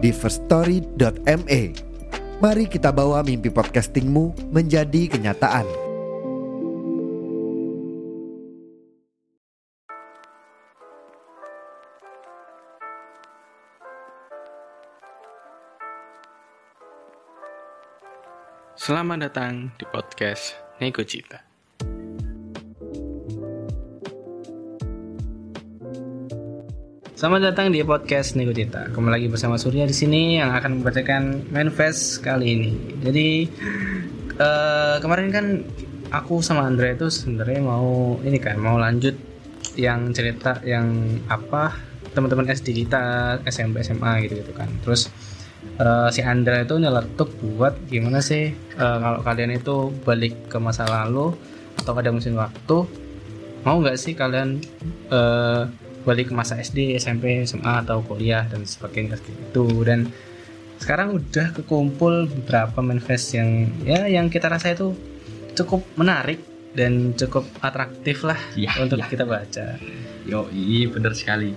di firststory.me. Mari kita bawa mimpi podcastingmu menjadi kenyataan. Selamat datang di podcast Nego Cita. Selamat datang di podcast Nego Cita. Kembali lagi bersama Surya di sini yang akan membacakan manifest kali ini. Jadi eh, kemarin kan aku sama Andre itu sebenarnya mau ini kan mau lanjut yang cerita yang apa teman-teman SD kita SMP SMA gitu gitu kan. Terus eh, si Andra itu nyeletuk buat gimana sih eh, kalau kalian itu balik ke masa lalu atau ada mesin waktu mau nggak sih kalian eh, balik ke masa SD, SMP, SMA atau kuliah dan sebagainya seperti itu dan sekarang udah kekumpul beberapa manifest yang ya yang kita rasa itu cukup menarik dan cukup atraktif lah Iya, untuk iya. kita baca. Yo, iya bener sekali.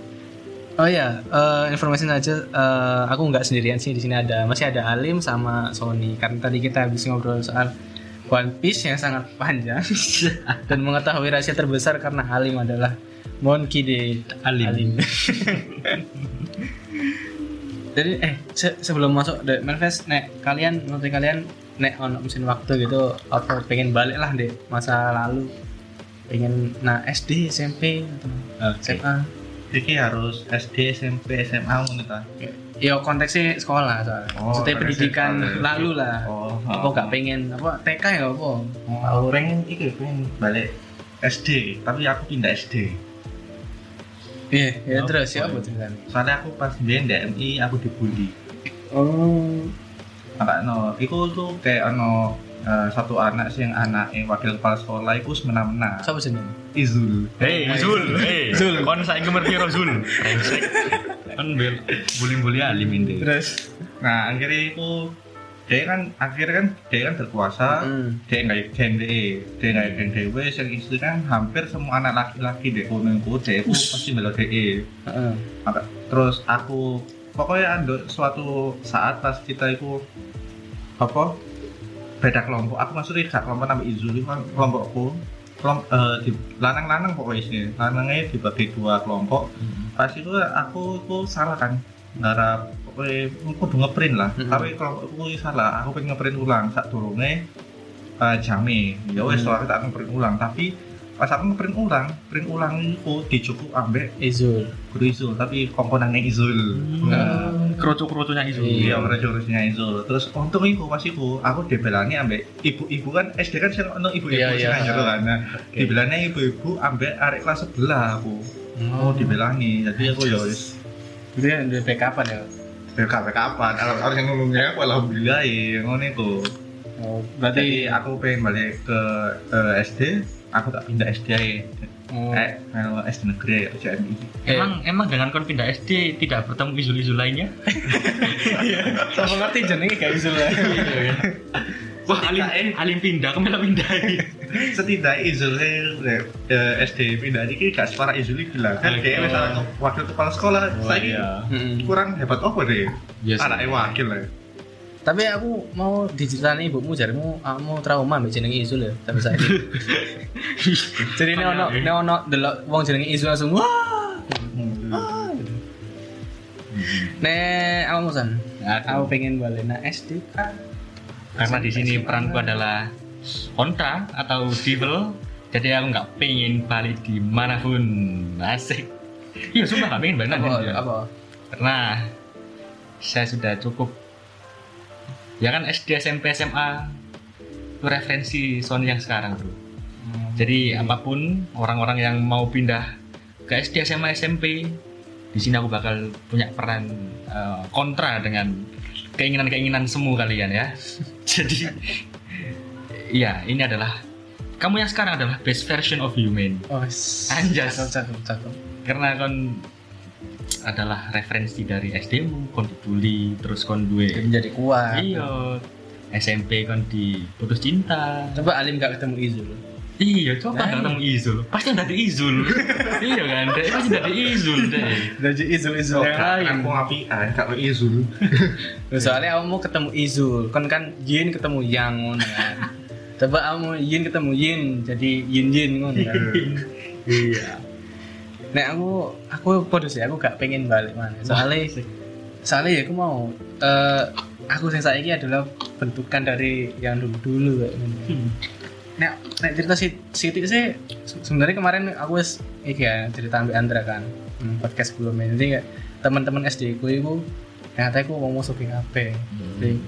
Oh ya, eh, informasi saja. eh, aku nggak sendirian sih di sini ada masih ada Alim sama Sony. Karena tadi kita habis ngobrol soal One Piece yang sangat panjang dan mengetahui rahasia terbesar karena Alim adalah Monkey de Alim. Jadi eh se- sebelum masuk The Manifest, nek kalian menurut kalian nek ono mesin waktu gitu apa pengen balik lah deh masa lalu pengen nah SD SMP atau Oke. SMA Iki harus SD, SMP, SMA ngono ta. Yo konteksnya sekolah soalnya. Oh, Maksudnya konteksnya pendidikan sekolah. lalu lah. Oh, apa nggak pengen apa TK ya apa? Aku pengen iki pengen balik SD, tapi aku pindah SD. Iya, ya Oh, terus ya oh. apa ceritanya? Soalnya aku pas biyen DMI aku dibully. Oh. Maka no, iku tuh kayak ono eh, satu anak sih yang anak wakil kepala sekolah iku semena-mena. Siapa sih ini? Izul. Hei, Zul, hei, Zul, kon saya ngerti ro Zul. Brengsek. Kon bel bully-bully alim ini. Terus Nah, akhirnya iku dia kan akhirnya kan dia kan berkuasa. Hmm. dia nggak geng DE dia nggak geng dewe yang istri kan hampir semua anak laki-laki deh kono iku dia pasti melo DE terus aku pokoknya ada suatu saat pas kita itu apa beda kelompok. Aku maksudnya gak kelompok nama Izul itu kan kelompokku. Kelompok eh, di lanang-lanang pokoknya sih lanangnya dibagi dua kelompok. Pas itu aku itu salah kan ngarap aku udah ngeprint lah. Mhm. tapi kelompokku itu salah aku pengen ngeprint ulang. Saat turunnya eh, jami ya wes Mhm. soalnya tak ngeprint ulang. Tapi pas aku ngeprint ulang print ulang itu dicukup ambek Izul. guru Izul tapi komponennya Izul. Nah, Kerucu-kerucunya itu. iya urus-urusnya Izul. Terus untung iku pas iku aku dibelani ambek ibu-ibu kan SD kan sing ono ibu-ibu Iya, sing iya. ngajar kan. Nah, dibelani ibu-ibu ambek arek kelas sebelah aku. Oh dibelani. Jadi aku ya wis. Itu yang dari backupan ya. BKP kapan. Kalau harus yang ngomongnya aku alhamdulillah ya ngono iku. Oh, jadi berarti aku pengen balik ke eh, SD aku tak pindah SD aja oh, eh SD negeri aja MI Emang emang dengan kon pindah SD tidak bertemu Izul-Izul lainnya? sama ngerti jenenge gak lah. Wah, alim, alim pindah, malah pindah. Setidaknya Izul eh, SD pindah ini gak separah Izul iki lah kan dia misalnya wakil kepala sekolah saya iya. Mm-mm. kurang hebat apa deh Yes. anaknya wakil lah Tapi aku mau diceritain ibumu jarimu kamu trauma mbek jenenge Izul ya saat ini. Jadi ini ono ini ono delok wong jenenge Izul langsung wah. wah, gitu. Nek aku musan, aku pengen balik nah SD kan. Karena di sini peranku adalah kontra atau devil, jadi aku nggak pengen balik di mana pun. Asik. Iya, sumpah nggak pengen balik Apa? nanti. Apa? Karena saya sudah cukup ya kan SD SMP SMA itu referensi Sony yang sekarang bro jadi apa pun orang-orang yang mau pindah ke SD SMA SMP di sini aku bakal punya peran eh, kontra dengan keinginan-keinginan semu kalian ya. Jadi iya, ini adalah kamu yang sekarang adalah best version of human. Oh, Anjas. Cakep, cakep. Karena kon adalah referensi dari SD-mu, kon dibully, terus kon duwe Jadi menjadi kuat. Iya. SMP kon diputus cinta. Coba Alim gak ketemu Izul. Iya, coba Nah, nggak ketemu Izul. Pasti dari Izul. iya kan, deh pasti dari Izul deh. Dari Izul Izul yang lain. aku ngapian kalau Izul Soalnya kamu ketemu Izul, kan kan Yin ketemu Yang ngono kan. Coba kamu Yin ketemu Yin, jadi Yin Yin ngono kan. iya. Nek aku aku podo sih, aku gak pengen balik mana. Soalnya soalnya ya aku mau eh aku yang saiki adalah bentukan dari yang dulu-dulu kayak ngono. Nek nek cerita si Siti sih se- sebenarnya kemarin aku wis iki ya cerita ambil Andra kan hmm, podcast sebelumnya jadi kayak teman-teman SD ku itu ternyata aku ngomong suki HP jadi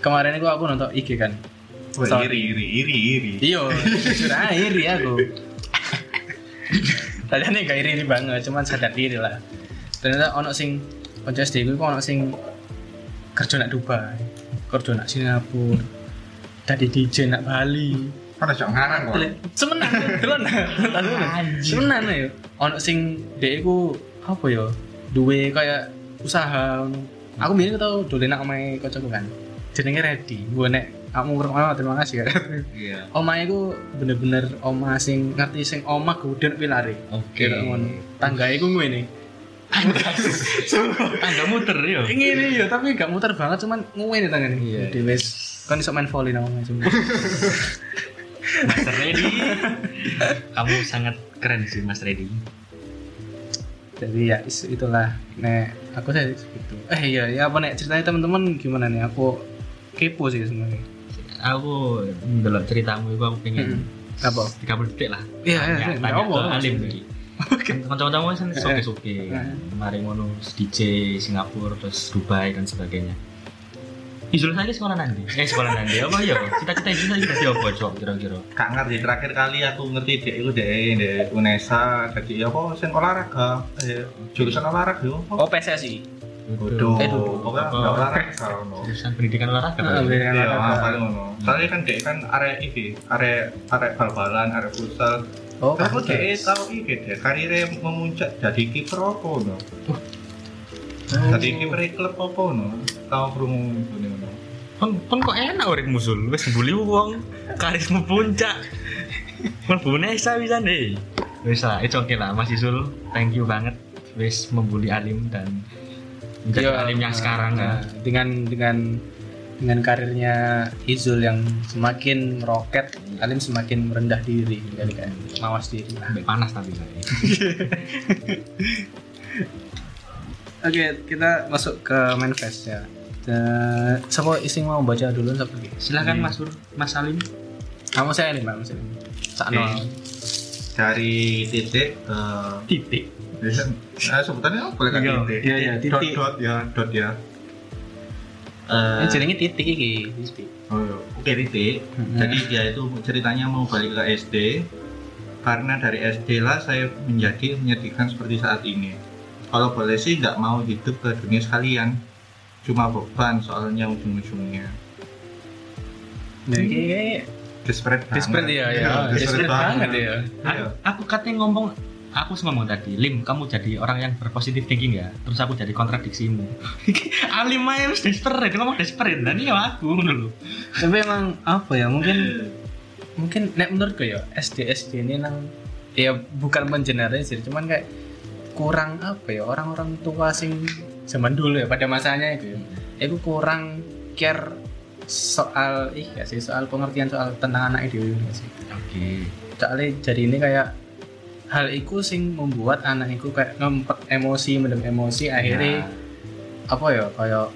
kemarin itu aku nonton IG kan Wah, Sorry. iri iri. iri iri iya jujur aja iri aku. Tadinya gak iri, iri banget cuman sadar diri lah. Ternyata ono sing konco SD ku ono sing kerja nak Dubai kerja nak Singapura tadi DJ nak Bali. Kan ada ngarang kok. Semenan delon. Semenan ya. Ono sing dhek iku apa ya duwe kayak usaha aku biyen tau dolen nak omahe kancaku kan. Jenenge Ready gue nek kamu ngrungokno terima kasih ya Iya. omah iku bener-bener omah sing ngerti sing omah kemudian pilare Oke. kira ngono tangga iku ngene Tangga muter ya. ngene ya tapi gak muter banget cuman ngene tanggane Iya. Wis kan iso main volley nang omah cuma Mas Reddy. Kamu sangat keren sih Mas Reddy. jadi ya itulah nek aku saya gitu eh iya ya apa nek ceritanya teman-teman gimana nih aku kepo sih sebenarnya Aku ndelok ceritamu itu aku pengen apa 30 detik lah. Iya, iya, Tanya- iya. ke Alim lagi. Kanca-kancamu kan soke-soke. kan. Kemarin ngono DJ Singapura terus Dubai dan sebagainya. Izul saya sekolah nanti. Eh sekolah nanti apa ya? Cita-cita Izul kita di apa cok kira-kira? Kak ngerti terakhir kali aku ngerti dia itu deh di Unesa jadi apa sen olahraga eh, jurusan olahraga yo oh PSSI Eh, duduk. pokoknya Apa? nggak olahraga. Jurusan pendidikan olahraga. Ah, Pak. pendidikan Iya, olahraga. ah, paling ngono. Soalnya kan dia kan area ini, area area bal-balan, area futsal. oh Aku dia tahu ini dia karirnya memuncak jadi kiper apa no? Jadi kiper klub apa no? Tahu kerungu ini no? Pun pun kok enak urip musul. Wis bully wong karismu puncak. Mlebu Nesa bisa deh. Wis lah, itu oke lah Mas Izul. Thank you banget wis membuli Alim dan menjadi Iya, Alim yang sekarang nah, dengan dengan dengan karirnya Izul yang semakin meroket Alim semakin merendah diri jadi kayak mawas diri lah Sampai panas tapi saya. oke kita masuk ke manifest ya Eh, siapa ising mau baca dulu siapa lagi? Silakan Mas Sur, Mas Alim. Kamu saya nih, Mbak. Mas Alim. Sakno. Oke. Dari titik ke Titik. Nah, sebutannya apa boleh kan Iya, titik? iya, iya, Dot titik. dot ya, dot ya. Ini Eh, jenenge titik iki, titik. Oh, iya. Oke titik. Hmm. Jadi dia itu ceritanya mau balik ke SD karena dari SD lah saya menjadi menyedihkan seperti saat ini. Kalau boleh sih nggak mau hidup ke dunia sekalian, cuma beban soalnya ujung-ujungnya. Nah, kayak Desperate banget. desperate ya, ya. Desperate banget ya. Iya. Aku katanya ngomong aku ngomong tadi, Lim, kamu jadi orang yang berpositif thinking ya. Terus aku jadi kontradiksimu. Alim aja harus desperate, ngomong desperate. Dan iya aku ngono lho. Tapi emang apa ya? Mungkin mungkin nek menurutku ya SD SD ini nang ya bukan mengeneralisir, cuman kayak kurang apa ya orang-orang tua sing zaman dulu ya pada masanya itu ya. Itu kurang care soal ih ya sih soal pengertian soal tentang anak itu ya sih. Oke. soalnya jadi ini kayak hal itu sing membuat anak itu kayak ngempet emosi mendem emosi akhirnya apa ya kayak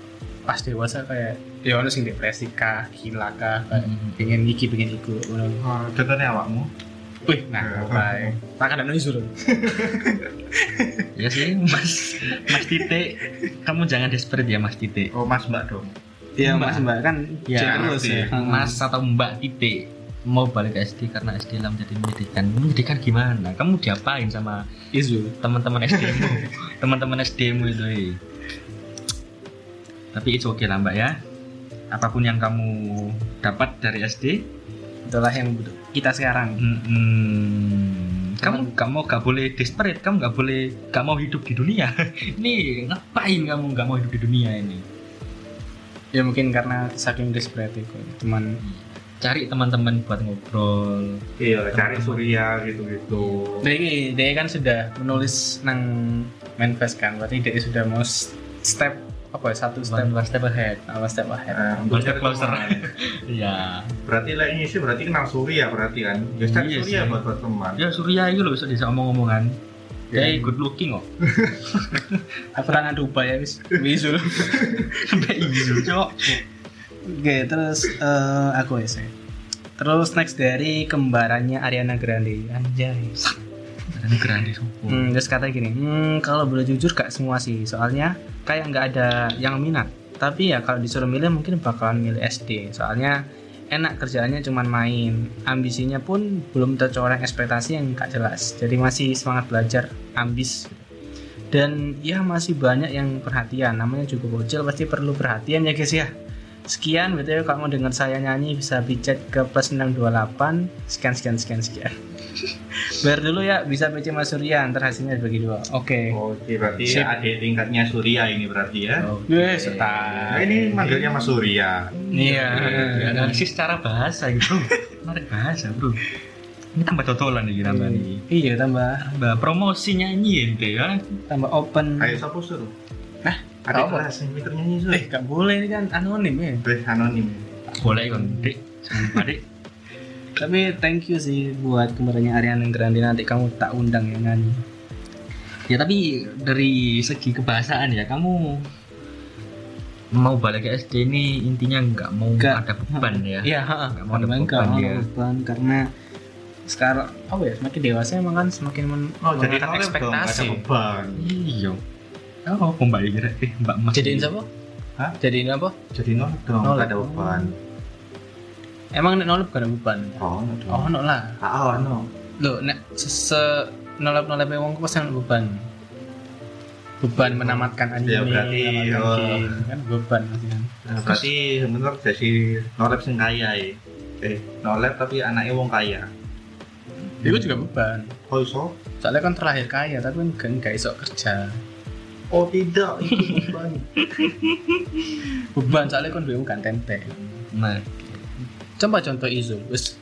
pas dewasa kayak ya ono sing depresi kah gila kah kayak Mhm. pengen iki pengen iku ngono Oh, contohnya awakmu. wih nah kayak tak ada nulis dulu Ya sih, Mas Mas Tite, kamu jangan desperate ya Mas Tite. Oh, Mas Mbak dong. iya mas mbak kan Ya, cek terus ya Mas atau Mbak Tite. Mau balik ke SD karena SD lah menjadi menyedihkan menyedihkan gimana? Kamu diapain sama Izul teman-teman SD mu? Teman-teman SD mu itu eh. tapi itu oke lah mbak ya. Apa pun yang kamu dapat dari SD itulah yang kita sekarang. Hmm, kamu kamu gak boleh desperate. Kamu gak boleh gak mau hidup di dunia. Ini ngapain kamu gak mau hidup di dunia ini? Ya mungkin karena saking desperate itu cuman cari teman-teman buat ngobrol. Iya cari surya gitu gitu dia, dia kan sudah menulis nang manifest kan berarti dia sudah mau step apa ya satu step. One step ahead. One step ahead. Nah, One step closer. teman. iya. Berarti lah ini sih berarti kenal surya berarti kan? Ya cari Iya surya sih. buat buat teman. Ya Surya itu loh bisa bisa omong-omongan Iya. Dia good looking kok. Aku tangan Dubai ya wis. Izul sampai isu cok oke terus eh, aku ya terus next dari kembarannya Ariana Grande anjay ini grande sopo Hmm, terus katanya gini, hmm, kalau boleh jujur gak semua sih, soalnya kayak nggak ada yang minat. Tapi ya kalau disuruh milih mungkin bakalan milih SD, soalnya enak kerjaannya cuman main. Ambisinya pun belum tercoreng ekspektasi yang gak jelas. Jadi masih semangat belajar, ambis. Dan ya masih banyak yang perhatian. Namanya juga bocil pasti perlu perhatian ya guys ya. Sekian BTW kalau mau dengar saya nyanyi bisa pijat ke plus 628 sekian sekian sekian sekian. Bayar dulu ya bisa PC Mas Surya ntar hasilnya dibagi dua. Oke. Oke, berarti Sip. adik tingkatnya Surya ini berarti ya. Weh, setar. Nah, ini manggilnya Mas Surya. Iya. analisis secara bahasa gitu menarik bahasa bro ini tambah totolan nih nambah nih Iya tambah tambah promosi nyanyi ente ya tambah open. Ayo siapa suruh? Ada apa? kelas yang mikir nyanyi. Eh, gak boleh ini kan anonim ya. Boleh anonim. boleh kan dek sama dek Tapi thank you sih buat kemarinnya Ariana Grande nanti kamu tak undang ya nyanyi. ya tapi dari segi kebahasaan ya kamu mau balik ke SD ini intinya nggak mau Nggak. ada beban ya Iya. Nggak mau ada Beban, ya. beban karena sekarang apa ya semakin dewasa emang kan semakin men Oh, jadi ekspektasi. beban. iya oh mbak kira eh mbak mas Jadiin siapa? Hah? Jadiin apa? Jadi nolak dong, nggak ada beban. Emang nek nolep gak ada beban. Oh, no dong. Oh, no lah. Ah, oh, no. Loh, nek se, se nolep-nolep wong ku pasti beban. Beban menamatkan anime, Ya, berarti, oh. game. kan beban pasti kan. Nah, berarti bener jadi nolep sing kaya ya. Eh, nolep tapi anaknya wong kaya. Itu juga beban. Oh, iso? Soalnya kan terlahir kaya, tapi kan gak iso kerja. Oh, tidak, itu beban. Beban soalnya kan duwe kan tempe. nah Coba contoh Izul, wis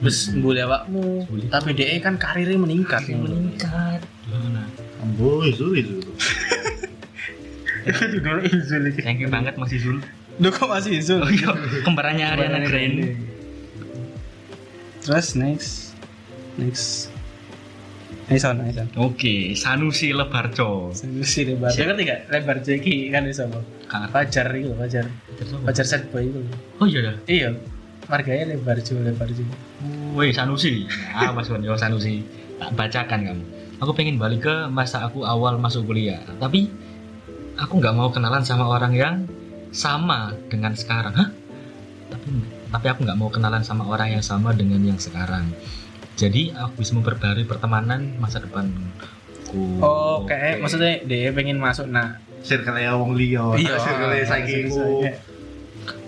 wis mbuli awakmu, Mbuli. tapi dia kan karirnya meningkat. meningkat nah Ambo, isu, isu. Itu dulu Izul iki. thank you banget Mas Izul Lu kok masih Izul? oh iya kembarannya Ariana Grande Terus next next Aison, Aison. oke Sanusi Lebarco Si lebar. Dia ngerti gak? Lebar Jeki kan iso apa? Kang Fajar itu, Fajar. Fajar set boy itu. oh iya ya Iya. Marganya lebar Jo, lebar Jo. Woi Sanusi, ah Mas Wan, yo Sanusi, tak bacakan kamu. Aku pengen balik ke masa aku awal masuk kuliah, tapi aku nggak mau kenalan sama orang yang sama dengan sekarang. Hah? Tapi tapi aku nggak mau kenalan sama orang yang sama dengan yang sekarang. Jadi aku bisa memperbarui pertemanan masa depanku. Oh, kayak Oke. maksudnya dia pengen masuk nah. Circle-nya wong liya. Iya, circle-nya saiki ku.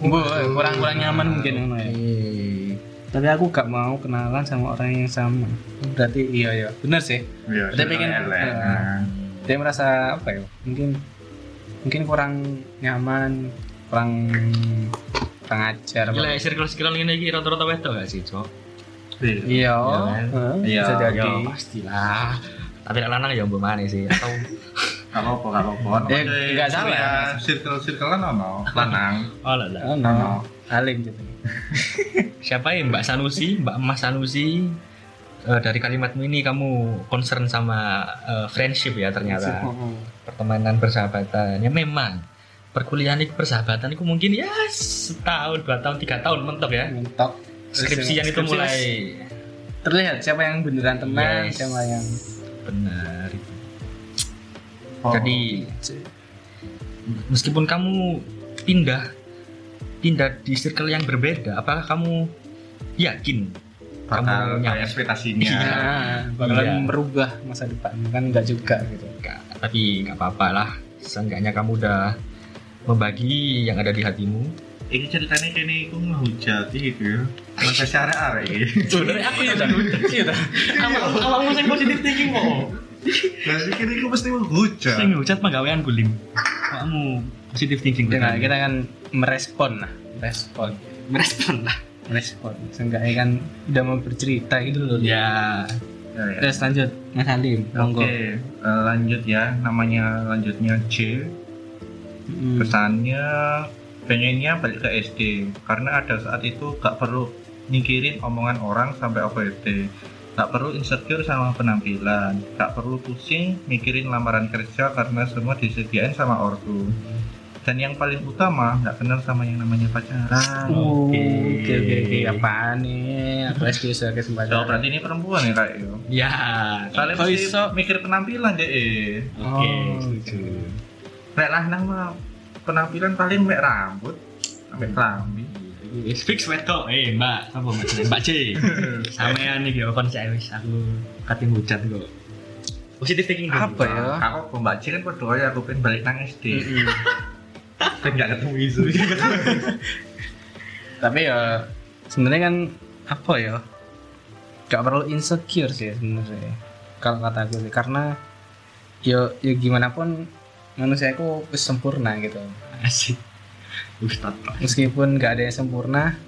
Gue kurang-kurang nyaman mungkin ngono ya. Oke. Tapi aku gak mau kenalan sama orang yang sama. Berarti iya ya, bener sih. Iya, Dia pengen-. Nah. Nah. Dia merasa apa ya? Mungkin mungkin kurang nyaman, kurang kurang ajar. Gila, circle-circle ini iki rata-rata wedok gak sih, Cok? Iya, Iya, kan? heeh, Iya, bisa jadi. Ya, pastilah. Tapi lanang ya mbok maneh sih atau Gak apa-apa, gak apa-apa. Ya, nggak salah. Circle-circle kan ono, lanang. oh lah lah. Oh, no. Alim gitu. Siapa ya Mbak Sanusi, Mbak Mas Sanusi? Eh, dari kalimatmu ini kamu concern sama eh, friendship ya ternyata Oh, pertemanan persahabatan ya memang perkuliahan itu persahabatan itu mungkin ya setahun dua tahun tiga tahun mentok ya mentok. Skripsian itu mulai terlihat siapa yang beneran teman, Yes. siapa yang benar itu. Oh. jadi meskipun kamu pindah pindah di circle yang berbeda apakah kamu yakin bakal Kamu kayak nyampe. ekspektasinya Iya. Nah, bakalan Iya. merubah masa depan kan enggak juga gitu Nggak, tapi nggak apa-apa lah seenggaknya kamu udah membagi yang ada di hatimu ini ceritanya kini aku ngehujat gitu ya masa secara arek ini sebenarnya aku ya iya dah awalmu sing positif thinking kok. Berarti kini aku mesti menghujat sing hujat penggawean gulim kamu positif thinking Kita, kita kan merespon lah. Merespon. Merespon lah. Merespon. Seenggaknya kan udah mau bercerita gitu loh. Ya. Ya, ya. terus lanjut Mas Halim Oke, monggo eh, lanjut ya. Namanya lanjutnya C. Hmm. Pesannya pengennya balik ke SD karena ada saat itu gak perlu mikirin omongan orang sampai OVT. Gak perlu insecure sama penampilan, gak perlu pusing mikirin lamaran kerja karena semua disediain sama ortu. Dan yang paling utama, gak kenal sama yang namanya pacaran. Oh, Oke oke oke apaan nih aku SD sudah So, kesempatan berarti ini perempuan ya kak yo. ya Soalnya mesti mikir penampilan deh. eh. oke Oh, setuju Nek lanang mah penampilan paling mek rambut, sampai kelambi. Wis fix wedok eh mbak apa mbak C mbak C sampean nih yo kon saya wis aku kating hujat kok positif thinking dulu. apa ya Aku pembaca kan pada ya aku pengen balik nang SD. Mm-mm. Pengen gak ketemu isu. tapi ya sebenarnya kan apa ya gak perlu insecure sih sebenarnya kalau kata gue sih karena ya ya gimana pun manusia itu sempurna gitu. Asik. Ustad meskipun gak ada yang sempurna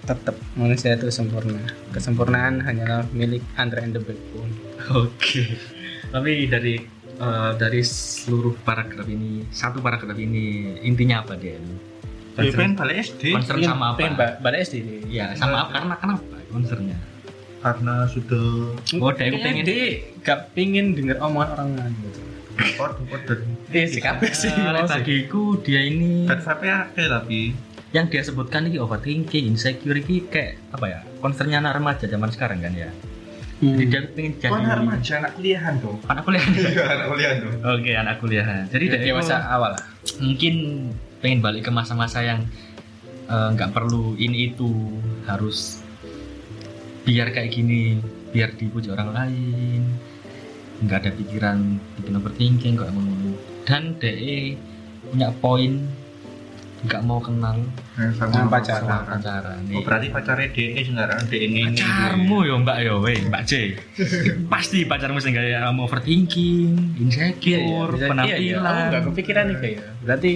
tetap manusia itu sempurna. Kesempurnaan hanyalah milik Andre and the Backbone oke. Tapi dari eh, dari seluruh paragraf ini satu paragraf ini intinya apa dia Dia pengen balik SD concern sama apa? pengen ba- pada SD ya sama apa? Karena kenapa concernnya? Karena sudah Oh, dia pengen- dia gak pingin denger omongan orang lain. Gitu kode kode. Iya sih kabeh sih bagiku dia ini sampai akhir tapi yang dia sebutkan ini overthinking, insecure ini kayak apa ya? Concernnya anak remaja zaman sekarang kan ya. Hmm. Jadi dia pengen jadi Kau anak remaja anak kuliahan dong. anak kuliah. Iya anak kuliahan dong. Oke, anak kuliahan. Jadi dia Jadi itu masa awal lah mungkin pengen balik ke masa-masa yang eh, nggak perlu ini itu harus biar kayak gini, biar dipuji orang lain, nggak ada pikiran bikin overthinking kok ngono. Dan DE punya poin nggak mau kenal Yang Sama sama pacaran. pacaran. pacaran. Oh berarti pacarnya DE sekarang DE ini. pacarmu yo mbak yo weh mbak C pasti pacarmu sing kayak kamu overthinking insecure bisa- penampilan iya, iya. aku nggak kepikiran nih kayak berarti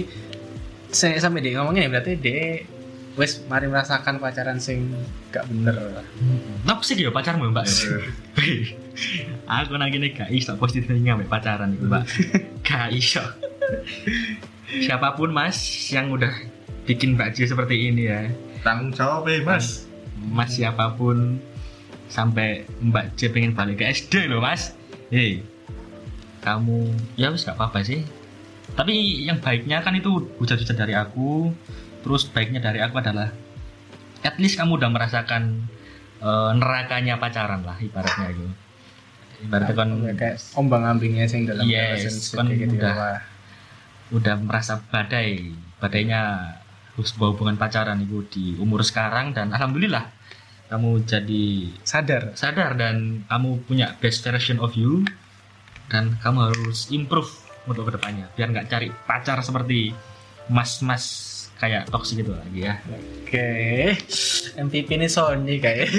saya sampai dia ngomongnya ya, berarti dia wes mari merasakan pacaran sing gak bener. Lah Apa sih yo pacarmu mbak? Aku nang gini gak iso positifnya mbak pacaran itu mbak. Gak iso. Siapa pun mas yang udah bikin mbak C seperti ini ya. Tanggung jawab eh mas. mas siapa pun sampai Mbak C pengen balik ke SD loh mas. Hei kamu ya wis gak apa-apa sih. Tapi yang baiknya kan itu hujat-hujat dari aku terus baiknya dari aku adalah at least kamu udah merasakan eh, nerakanya pacaran lah ibaratnya itu ibaratnya kan kayak ombang ambingnya sing dalam Yes, kan gitu udah. ya, udah merasa badai. Badainya sebuah hubungan pacaran itu di umur sekarang dan alhamdulillah kamu jadi sadar. sadar dan kamu punya best version of you dan kamu harus improve untuk ke depannya. Biar nggak cari pacar seperti mas-mas kayak toxic gitu lagi ya oke MVP ini Sony kayak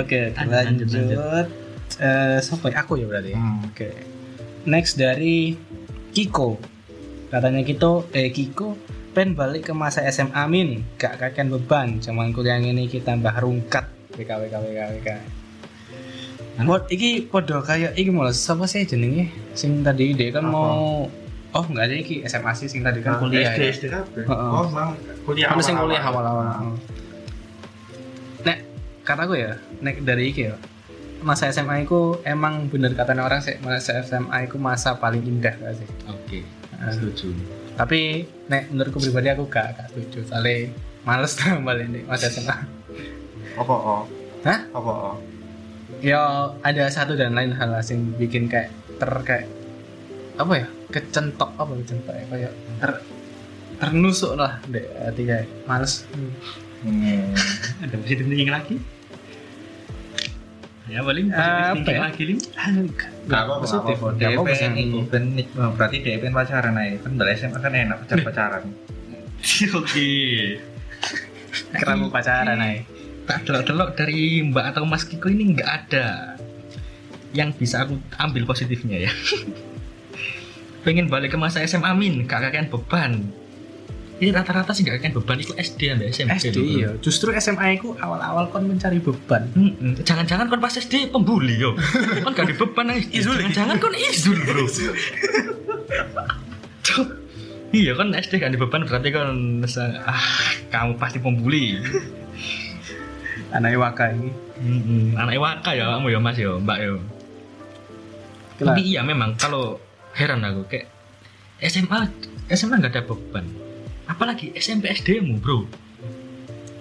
oke Lanjut, lanjut, lanjut Eh, siapa ya? aku ya berarti Hmm. Oke. Next dari Kiko. Katanya Kiko, eh Kiko pen balik ke masa SMA min, gak kakean beban, cuman kuliah ini kita tambah rungkat WK WK WK. Buat iki podo kayak iki malah siapa sih jenenge? Sing tadi dia kan Apa? mau Oh enggak ada iki SMA sih sing tadi kan kuliah SD ya. SD kabeh. Oh, mang kuliah Kan sing kuliah awal-awal. Nek kataku ya, nek dari iki ya. Masa SMA itu emang bener katanya orang sih masa SMA itu masa paling indah gak sih? oke setuju tapi nek menurutku pribadi aku gak, gak setuju soalnya males balik nih masa SMA Apa oh? Hah? Apa oh? ya ada satu dan lain hal yang bikin kayak ter kayak apa ya kecentok apa kecentok ya kayak ter ternusuk lah deh hati kayak males Hmm. Ada positif thinking lagi? Ya, paling positif Apa thinking ya? lagi, Lim. Nggak apa positif. Dia pengen yang itu, ini. ben oh, berarti dia pengen pacaran aja. Kan dari SMA kan enak pacar pacaran. Oke. Keramu pacaran aja. Tak delok-delok dari Mbak atau Mas Kiko ini nggak ada yang bisa aku ambil positifnya ya. Pengen balik ke masa SMA min, gak kakean beban. Ini rata-rata sih gak kakean beban itu SD sampai SMP. SD lho, bro. iya. Justru SMA ku awal-awal kon mencari beban. Mm-mm. Jangan-jangan kon pas SD pembuli yo. Kon gak di beban nang SD. Jangan-jangan kon izul, Bro. Iya kan SD gak di beban berarti kon ah kamu pasti pembuli. Anak waka ini. Mm-mm. Anak waka ya kamu ya Mas ya, Mbak ya. Tapi iya memang kalau heran aku kayak SMA SMA nggak ada beban. Apalagi SMP SD mu bro.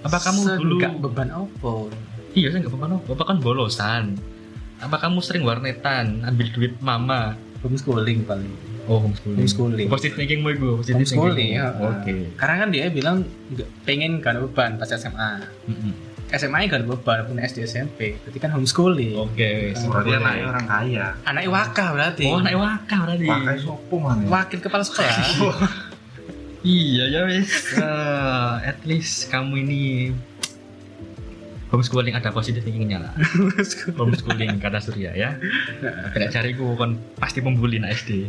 Apa kamu dulu Enggak beban apa? Iya saya nggak beban apa. Apa kan bolosan. Apa kamu sering warnetan ambil duit mama? Homeschooling paling. Oh homeschooling. Homeschooling. Positif thinking mu. Positif Homeschooling thinking. ya. Oke. Karena kan dia bilang nggak pengen gak ada beban pas SMA. Mm-mm. SMA gak ada beban pun SD SMP. Berarti kan homeschooling. Oke. Berarti anaknya orang kaya. Anak waka berarti. Oh anak waka berarti. Pakai sopo mana? Wakil kepala sekolah. Iya ya wes. Eh, at least kamu ini homeschooling ada positif thinkingnya lah. homeschooling kata Surya ya. Tidak cariku kon pasti pembuli SD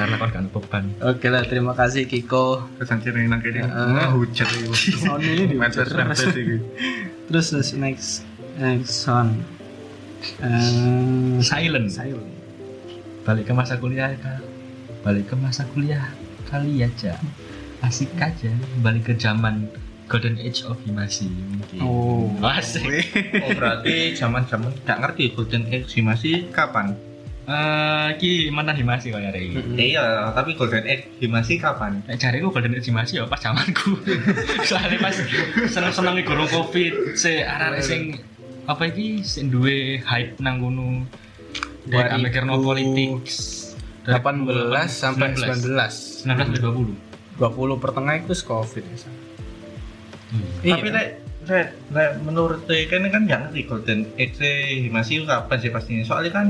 karena kon kan beban. Oke lah, terima kasih Kiko. Kesan ciri nang kene. Nah, hujan. Oh, ini medsos iki. Terus terus next next song. Eh, Silent. silent. Balik ke masa kuliah Kak. Balik ke masa kuliah kali aja. Asik aja balik ke zaman golden age of Himasi mungkin. Oh. Asik. Oh berarti zaman-zaman gak ngerti Golden Age masih kapan? Eh, ki mantan Himasi kaya rek. Mm-mm. Iya, tapi Golden Age masih kapan? Nek jariku golden age Himasi ya pas zamanku. Soalnya pas seneng-seneng iki gurung Covid, se arek sing apa iki sing duwe hype nang ngono. Dari 2000 mikirno politik 18 sampai 19. 19 sampai 20. 20 pertengah itu Covid. ya. Hmm. Iya. Tapi lek lek lek menurut saya kan kan gak ngerti Golden Age masih kapan sih pastinya. Soalnya kan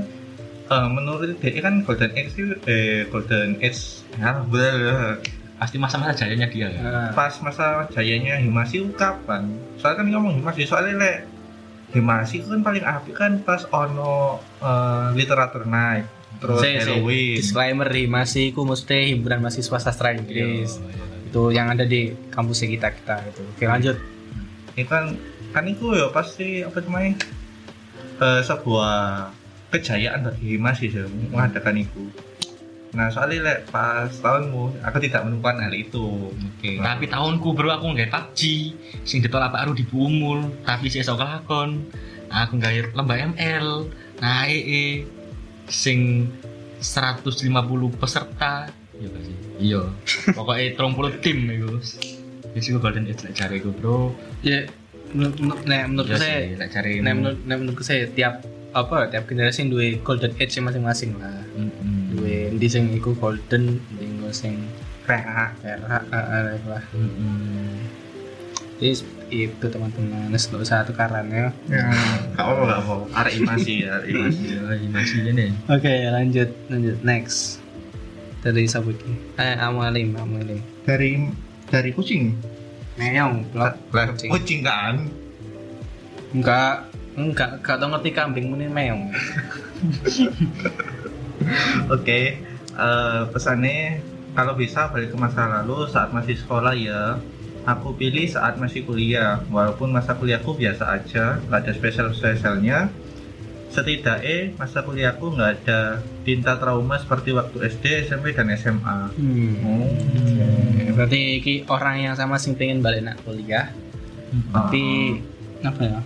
eh, menurut dia kan Golden Age itu eh Golden Age ya, blah, Pasti masa-masa jayanya dia ya. Nah, pas masa jayanya Himasi itu kapan? Soalnya kan ngomong Himasi soalnya lek Himasi itu kan paling apik kan pas ono eh, literatur naik terus saya- Halloween. disclaimer masih ku mesti himpunan mahasiswa sastra Inggris. Iya, Itu yang ada di kampusnya kita kita gitu. Oke, lanjut. Ini kan kan itu ya pasti apa namanya eh, sebuah kejayaan bagi Himasi sih mengadakan itu. Nah soalnya lek pas tahunmu aku tidak menemukan hal itu. Oke, tapi tahunku bro aku nggak PUBG, sing ditolak Pak Rudi Bumul, tapi sih esok lakon. Aku nggak lomba ML, nah EE, sing 150 peserta, iya gak sih? Iya, pokoknya 30 tim itu. Jadi gue golden age lah cari gue bro. Ya menurut menurut, nah, menurut Iya saya sih, lah cari. menurut, nah, menurut saya tiap apa tiap generasi duwe golden age masing-masing lah. Mm-mm. Duwe endi sing iku golden, endi engko sing perak ah, ah, lah. Mm-mm. Jadi seperti itu teman-teman, nggak usah tukaran ya. Ya, gak apa gak apa. Arek Himasi ya, arek Himasi. Iya, masih ini. Oke, lanjut, lanjut next. Dari Sabuki. Eh, Amalim, Amalim. Dari dari kucing. Meong. Lah, Kucing. kucing kan. Enggak, enggak, enggak tau ngerti kambing muni meong. Oke, eh, pesannya kalau bisa balik ke masa lalu saat masih sekolah ya. Aku pilih saat masih kuliah, walaupun masa kuliahku biasa aja, nggak ada spesial spesialnya. Setidaknya masa kuliahku nggak ada tinta trauma seperti waktu SD, SMP dan SMA. Hmm. Oh, Berarti iki orang yang sama sing pengen balik nak kuliah, tapi apa ya?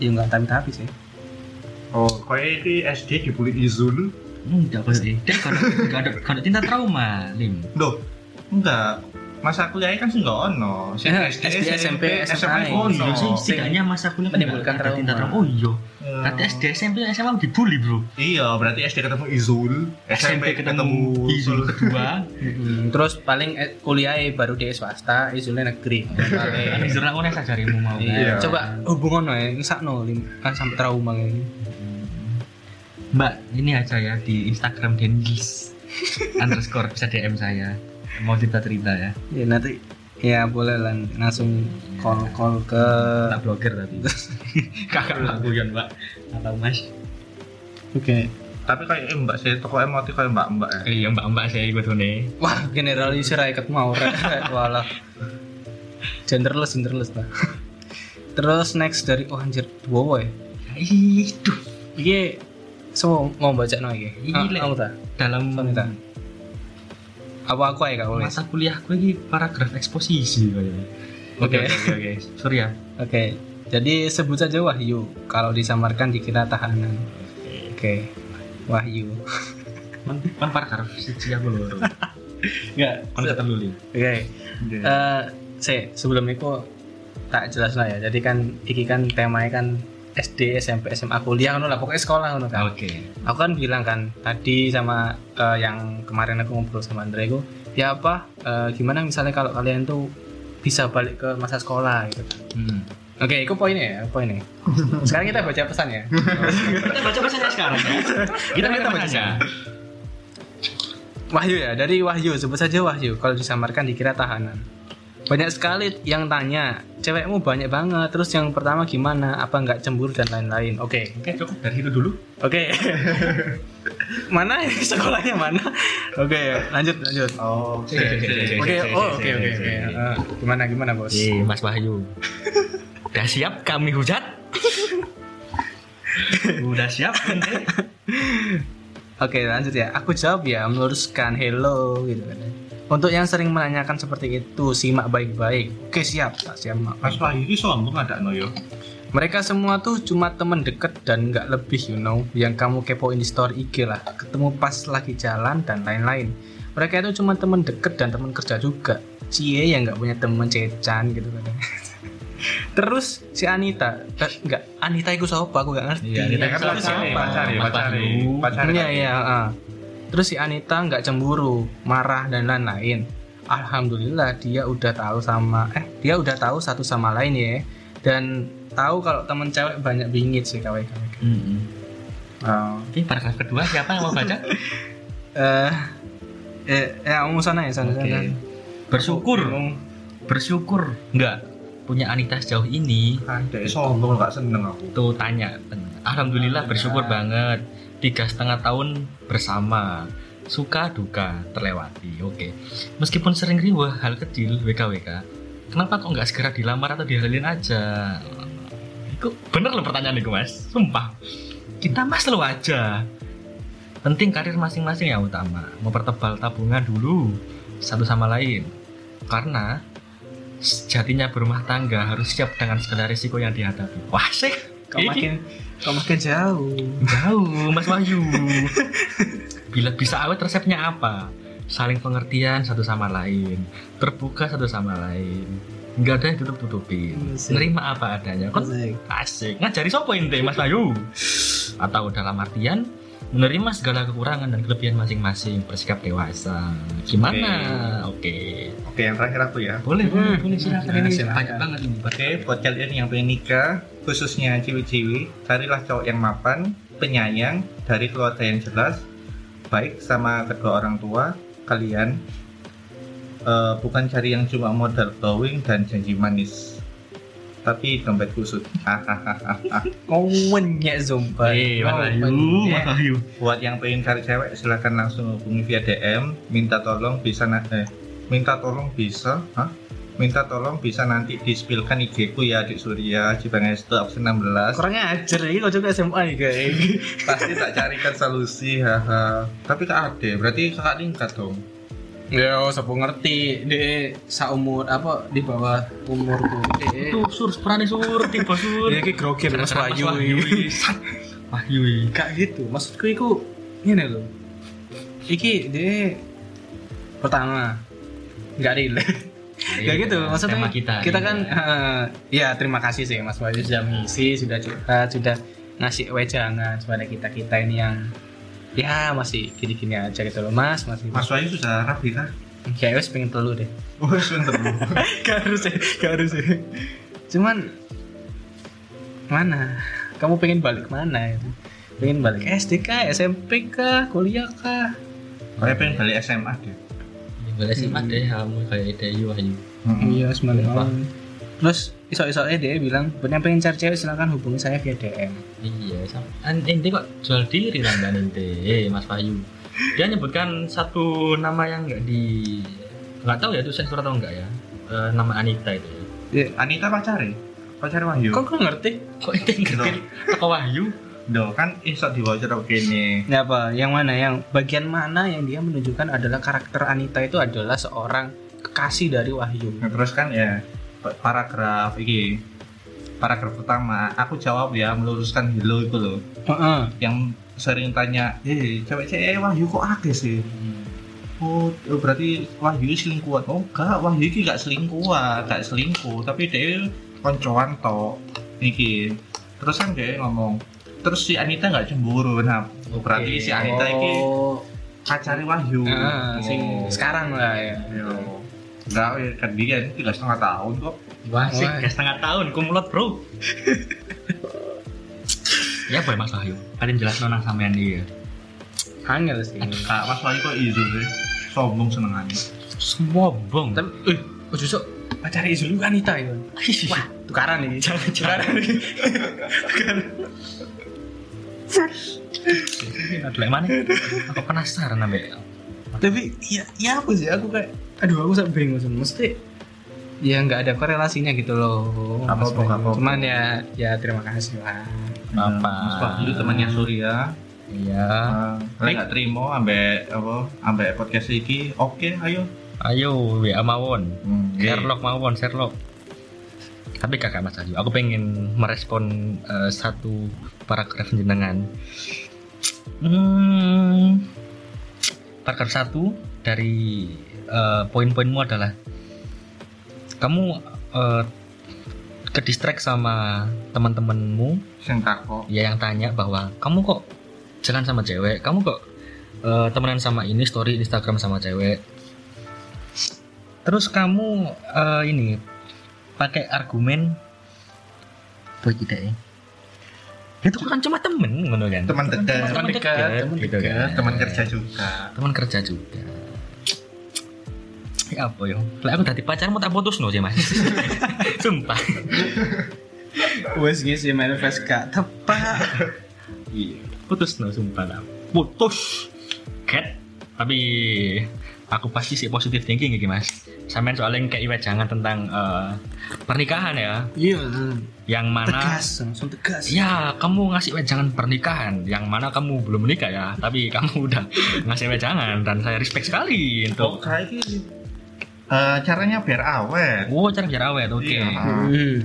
Ya enggak tapi-tapi sih. oh, kayak di SD dibully Izul. Enggak kok sih. Dia kalau nggak ada kalau tinta trauma, Lim. Loh, enggak. masa kuliah kan sih nggak ono Eh, SD, SMP, SMA. Oh iya ono. sih, setidaknya masa kuliah Menimbulkan nggak ada tindak trauma. trauma. Oh iya. Iya. Berarti SD, SMP, SMA dibully bro. iya berarti SD ketemu Izul SMP ketemu Izul kedua. Terus paling eh, kuliah baru di swasta, izulnya negeri. Paling. Izul aku nih sajarimu mau. kan? Iya. Iya. Coba hubungan ya, ngesakno lim- kan sampai trauma ini. Mbak, ini aja ya di Instagram Dengis underscore bisa DM saya. Mau cerita-cerita ya. Ya nanti ya boleh lah langsung call call ke Tak blogger tapi. Kakak aku guyon mbak. Atau mas. Oke. tapi kayak mbak sih toko emoti kayak mbak mbak ya Iya mbak-mbak saya ikut nih. Wah, generalisir ket mau. Walah. Genderless, genderless lah. Terus next dari oh anjir dua woy. Itu Iki semua mau baca no. Iya, Ah. Kamu tak? dalam tak? Apa aku aja kak masa kuliahku ini paragraf eksposisi kayaknya. Oke Oke. oke. Sorry ya. Oke. Jadi sebut saja Wahyu. Kalau disamarkan dikira tahanan. Oke. Wahyu. Kan kan paragraf siji aku lho. Enggak. Kan ketelu li. Oke. Eh, se sebelum itu tak jelas lah ya. Jadi kan iki kan temanya kan SD, SMP, SMA, kuliah kan lah pokoknya sekolah kan. kan. Oke. Aku kan bilang kan tadi sama eh, yang kemarin aku ngobrol sama Andre itu ya apa eh, gimana misalnya kalau kalian tuh bisa balik ke masa sekolah gitu. Hmm. Oke, itu poinnya ya, poinnya. Sekarang kita baca pesan ya. Kita baca pesannya sekarang ya. Kita Kita baca pesannya. Wahyu ya, dari Wahyu, sebut saja Wahyu. Kalau disamarkan dikira tahanan. Banyak sekali yang tanya, cewekmu banyak banget. Terus yang pertama gimana? Apa nggak cemburu dan lain-lain? Oke, Oke cukup dari itu dulu. oke. mana ini sekolahnya mana? Oke, lanjut, lanjut. oh Oke, oke, Oke, oh, oke, oke, oke. Gimana, gimana bos? Eh, Mas Wahyu. Udah siap kami hujat? Udah siap? Oke, lanjut ya. Aku jawab ya, meluruskan hello gitu kan. Untuk yang sering menanyakan seperti itu, simak baik-baik. Oke, siap, tak siap. Wahyu ini sombong ada no yo Mereka semua tuh cuma temen deket dan nggak lebih, you know. Yang kamu kepoin di story IG lah. Ketemu pas lagi jalan dan lain-lain. Mereka itu cuma temen deket dan temen kerja juga. Cie yang nggak punya temen cecan gitu kan. Terus si Anita, eh, nggak Anita itu siapa? Aku nggak ngerti. Iya, Anita Ya, itu terus siapa? siapa? pacari Mas pacari Wahyu. pacari Iya iya. Terus si Anita nggak cemburu, marah dan lain-lain. Alhamdulillah dia udah tahu sama eh dia udah tahu satu sama lain ya dan tahu kalau temen cewek banyak bingit sih kawan kawan. Hmm. Oh. Oke, paragraf kedua siapa yang mau baca? Eh eh ya ngomong sana ya sana. Oke. sana. Bersyukur, bersyukur enggak punya Anita sejauh ini ada sombong nggak seneng aku tuh tanya alhamdulillah bersyukur banget tiga setengah tahun bersama. Suka duka terlewati oke. Meskipun sering riwah hal kecil WKWK kenapa kok nggak segera dilamar atau dihalilin aja? Itu bener loh pertanyaan itu mas. Sumpah. Kita mas lo aja. Penting karir masing-masing yang utama. Mempertebal tabungan dulu satu sama lain. Karena sejatinya berumah tangga harus siap dengan segala risiko yang dihadapi. Wah sih Kau makin kau makin jauh. Jauh, Mas Wahyu. Bila bisa awet resepnya apa? Saling pengertian satu sama lain, terbuka satu sama lain. Enggak ada yang tutup-tutupin. Asik. Nerima apa adanya. Kan Asik. asik. Ngajari sopo ente, Mas Wahyu? Atau dalam artian menerima segala kekurangan dan kelebihan masing-masing, bersikap dewasa. Gimana? Oke. oke yang terakhir aku ya Boleh, boleh, Hmm. boleh silakan Nah, ini silakan. banyak banget ini. Oke, buat kalian yang pengen nikah, khususnya ciwi-ciwi, carilah cowok yang mapan, penyayang, dari keluarga yang jelas, baik sama kedua orang tua kalian. Eh, bukan cari yang cuma modal glowing dan janji manis, tapi dompet kusut. Menyek zumba. Eh, Wahyu, buat yang pengen cari cewek, silahkan langsung hubungi via DM, minta tolong bisa eh, minta tolong bisa, hah? Minta tolong bisa nanti di-spillkan IG ku ya di Surya Cibangestu absen 16 Kurangnya ajar ini kau juga SMA nih guys. pasti tak carikan solusi haha tapi kak Ade berarti kakak tingkat dong Ya, siapa ngerti de saumur apa di bawah umurku. Eh, Tuh, sur, sepurane sur, tiba sur. Ini ki grogi Mas Wahyu. Wahyu. Kak gitu. Maksudku iku ini loh. Iki de pertama nggak relate. Gak gitu, maksudnya Tema kita, kita, iya. kan eh, ya terima kasih sih Mas Wahyu sudah mengisi, sudah curhat, sudah ngasih wejangan kepada kita kita ini yang ya masih gini-gini aja gitu loh Mas, masih Mas Wahyu sudah rapi kan? kayak wes pengen telu deh. Oh, sebentar dulu. gak harus ya, gak harus ya. Cuman mana? Kamu pengen balik mana itu? Pengen balik SD kah, SMP kah, kuliah kah? Kayak pengen balik SMA deh. Sih mah deh kamu kayak ide Ayu Ayu. Iya, sebenarnya. Terus isok-isoknya dia bilang, punya pengen cari cewek silakan hubungi saya via DM. Iya, sama. Ente kok jual diri lah mbak ente, eh Mas Wahyu. Dia nyebutkan satu nama yang nggak di nggak tahu ya itu sensor atau enggak ya. Eh, nama Anita itu. Anita pacare? Pacare Wahyu? Kok kau ngerti? Kok ente ngerti? Apa Wahyu? Do kan iso diwajar begini. Ya apa? Yang mana? Yang bagian mana yang dia menunjukkan adalah karakter Anita itu adalah seorang kekasih dari Wahyu. Nah, terus kan ya paragraf iki. Paragraf pertama aku jawab ya meluruskan hello itu loh. Heeh. yang sering tanya eh cewek-cewek Wahyu kok akeh sih? Oh oh, berarti Wahyu selingkuhan. Oh enggak Wahyu iki gak selingkuhan gak selingkuh. Tapi dia koncoan tok iki. Terus kan dia ngomong terus si Anita nggak cemburu? Nah oh, berarti si Anita iki Oh, pacari Wahyu. Ah, sing Oh. sekarang lah ya. Yo. Enggak, ya, kan dia ini tiga setengah tahun kok. Wah, sih, kayak setengah tahun, kumulot bro. ya boleh Mas Wahyu. Kalian jelas nona sampean dia. Angel sih. Kak Mas Wahyu kok izu sih. Sombong senengannya. Semua bong. Tapi, eh, oh justru pacar Izul itu Anita itu. Wah, tukaran nih. Jangan, tukaran nih. Aduh, yang mana? Aku penasaran sampe. Tapi ya, ya apa sih? Aku kayak, aduh aku sampai bingung sih. Mesti ya nggak ada korelasinya gitu loh. Apa-apa, Mas Wahyu. apa-apa. Cuman ya, ya terima kasih lah. Apa? Mas Wahyu temannya Surya. Iya. Uh, Lek gak terima ambek apa ambek podcast iki. Oke, ayo. Ayo, WA mawon. Hmm, Sherlock mawon, Sherlock. Tapi kakak Mas Wahyu, aku pengen merespon eh, satu paragraf jenengan. Hmm, paragraf satu dari eh, poin-poinmu adalah kamu eh, ke distract sama teman-temanmu ya yang tanya bahwa kamu kok jalan sama cewek, kamu kok eh, temenan sama ini story Instagram sama cewek. Terus kamu eh, ini pakai argumen boy tidak ya? Itu kan cuma temen, ngono kan? Teman dekat. Teman dekat, teman gitu dekat, kan. Teman kerja juga. Teman kerja juga. Ya apa yo? Lah aku tadi pacarmu tak putus no sih mas. Sumpah. Wes gitu sih manifest gak tepat. Iya, putus no sumpah lah. Putus. Cat. Tapi aku pasti sih positif thinking gitu mas. Sampai soalnya kayak jangan tentang eh, pernikahan ya. Iya, Yang mana tegas, langsung tegas. Ya, kamu ngasih wejangan pernikahan yang mana kamu belum menikah ya, tapi kamu udah ngasih wejangan dan saya respect sekali Oh, untuk kayak Eh, caranya biar awet. Oh, cara biar awet, oke. Iya. Hmm.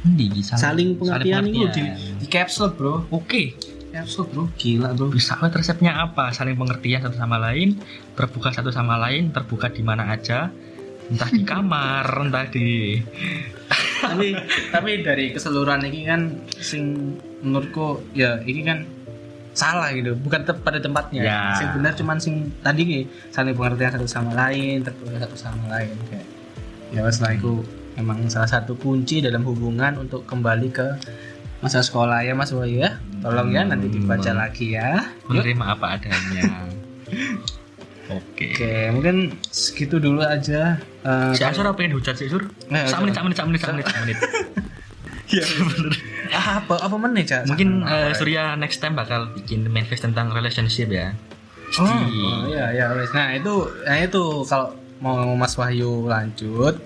Di, Saling pengertian itu di, pengertian. di capsule bro. Oke, Capsule bro, gila bro. bisa awet resepnya apa? Saling pengertian satu sama lain, terbuka satu sama lain, terbuka di mana aja, entah di kamar, entah di tapi tapi dari keseluruhan ini kan sing menurutku ya ini kan salah gitu bukan te- pada tempatnya Ya. sing benar cuman sing tadi nih saling pengertian satu sama lain terbuka satu sama lain kayak ya setelah itu memang salah satu kunci dalam hubungan untuk kembali ke masa sekolah ya Mas Wahyu ya tolong ya nanti dibaca Hmm. lagi ya menerima apa adanya. Oke. oke mungkin segitu dulu aja Eh, Si Asur apa pengen hujat sih, Sur? Nah, Sak menit, sak menit, sak menit, sak menit, sak menit. Iya bener. apa apa menit Cak? Mungkin eh, Surya next time bakal bikin manifest tentang relationship ya. Oh, oh iya iya wes. Nah itu nah itu kalau mau Mas Wahyu lanjut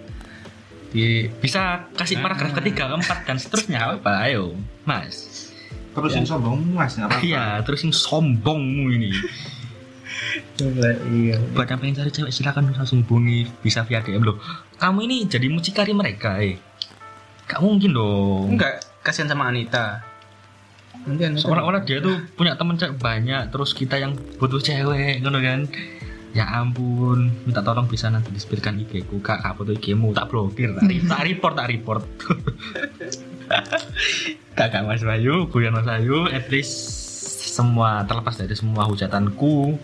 di Bisa kasih paragraf Ah. ketiga, keempat dan seterusnya apa? Ayo, Mas. Terus yang sombong mas apa-apa. Iya, terus yang sombongmu ini. coba iya. Buat yang pengen cari cewek silakan langsung hubungi bisa via DM loh. Kamu ini jadi mucikari mereka, eh. Gak mungkin dong. Enggak kasihan sama Anita. Nanti Anita. Seolah-olah dia tuh punya temen cewek banyak, terus kita yang butuh cewek, ngono kan? Ya ampun, minta tolong bisa nanti disepirkan IG ku kak, kak foto IG mu tak blokir, tak, ri- tak report, tak report. Kakak Mas Bayu, Guyon Mas Bayu, at least semua terlepas dari semua hujatanku.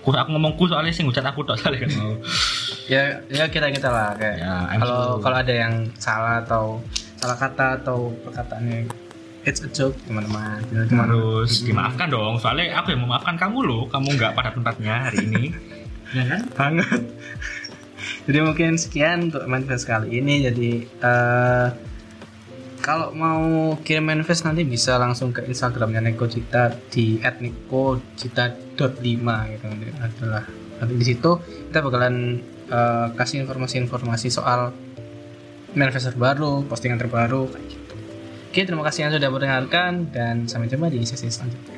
Ku aku ngomongku soalnya sih hujat aku kan mau. Ya ya kita kita lah kayak Ya, kalau sorry. kalau ada yang salah atau salah kata atau perkataannya it's a joke teman-teman. Harus dimaafkan dong soalnya aku yang memaafkan kamu loh. Kamu nggak pada tempatnya hari ini. Ya kan? Banget. Jadi mungkin sekian untuk manifest kali ini. Jadi eh kalau mau kirim manifest nanti bisa langsung ke instagramnya Neko Cita di @nekocita.5 gitu. Adalah nanti di situ kita bakalan eh, kasih informasi-informasi soal manifest terbaru postingan terbaru kayak gitu. Oke terima kasih yang sudah mendengarkan dan sampai jumpa di sesi selanjutnya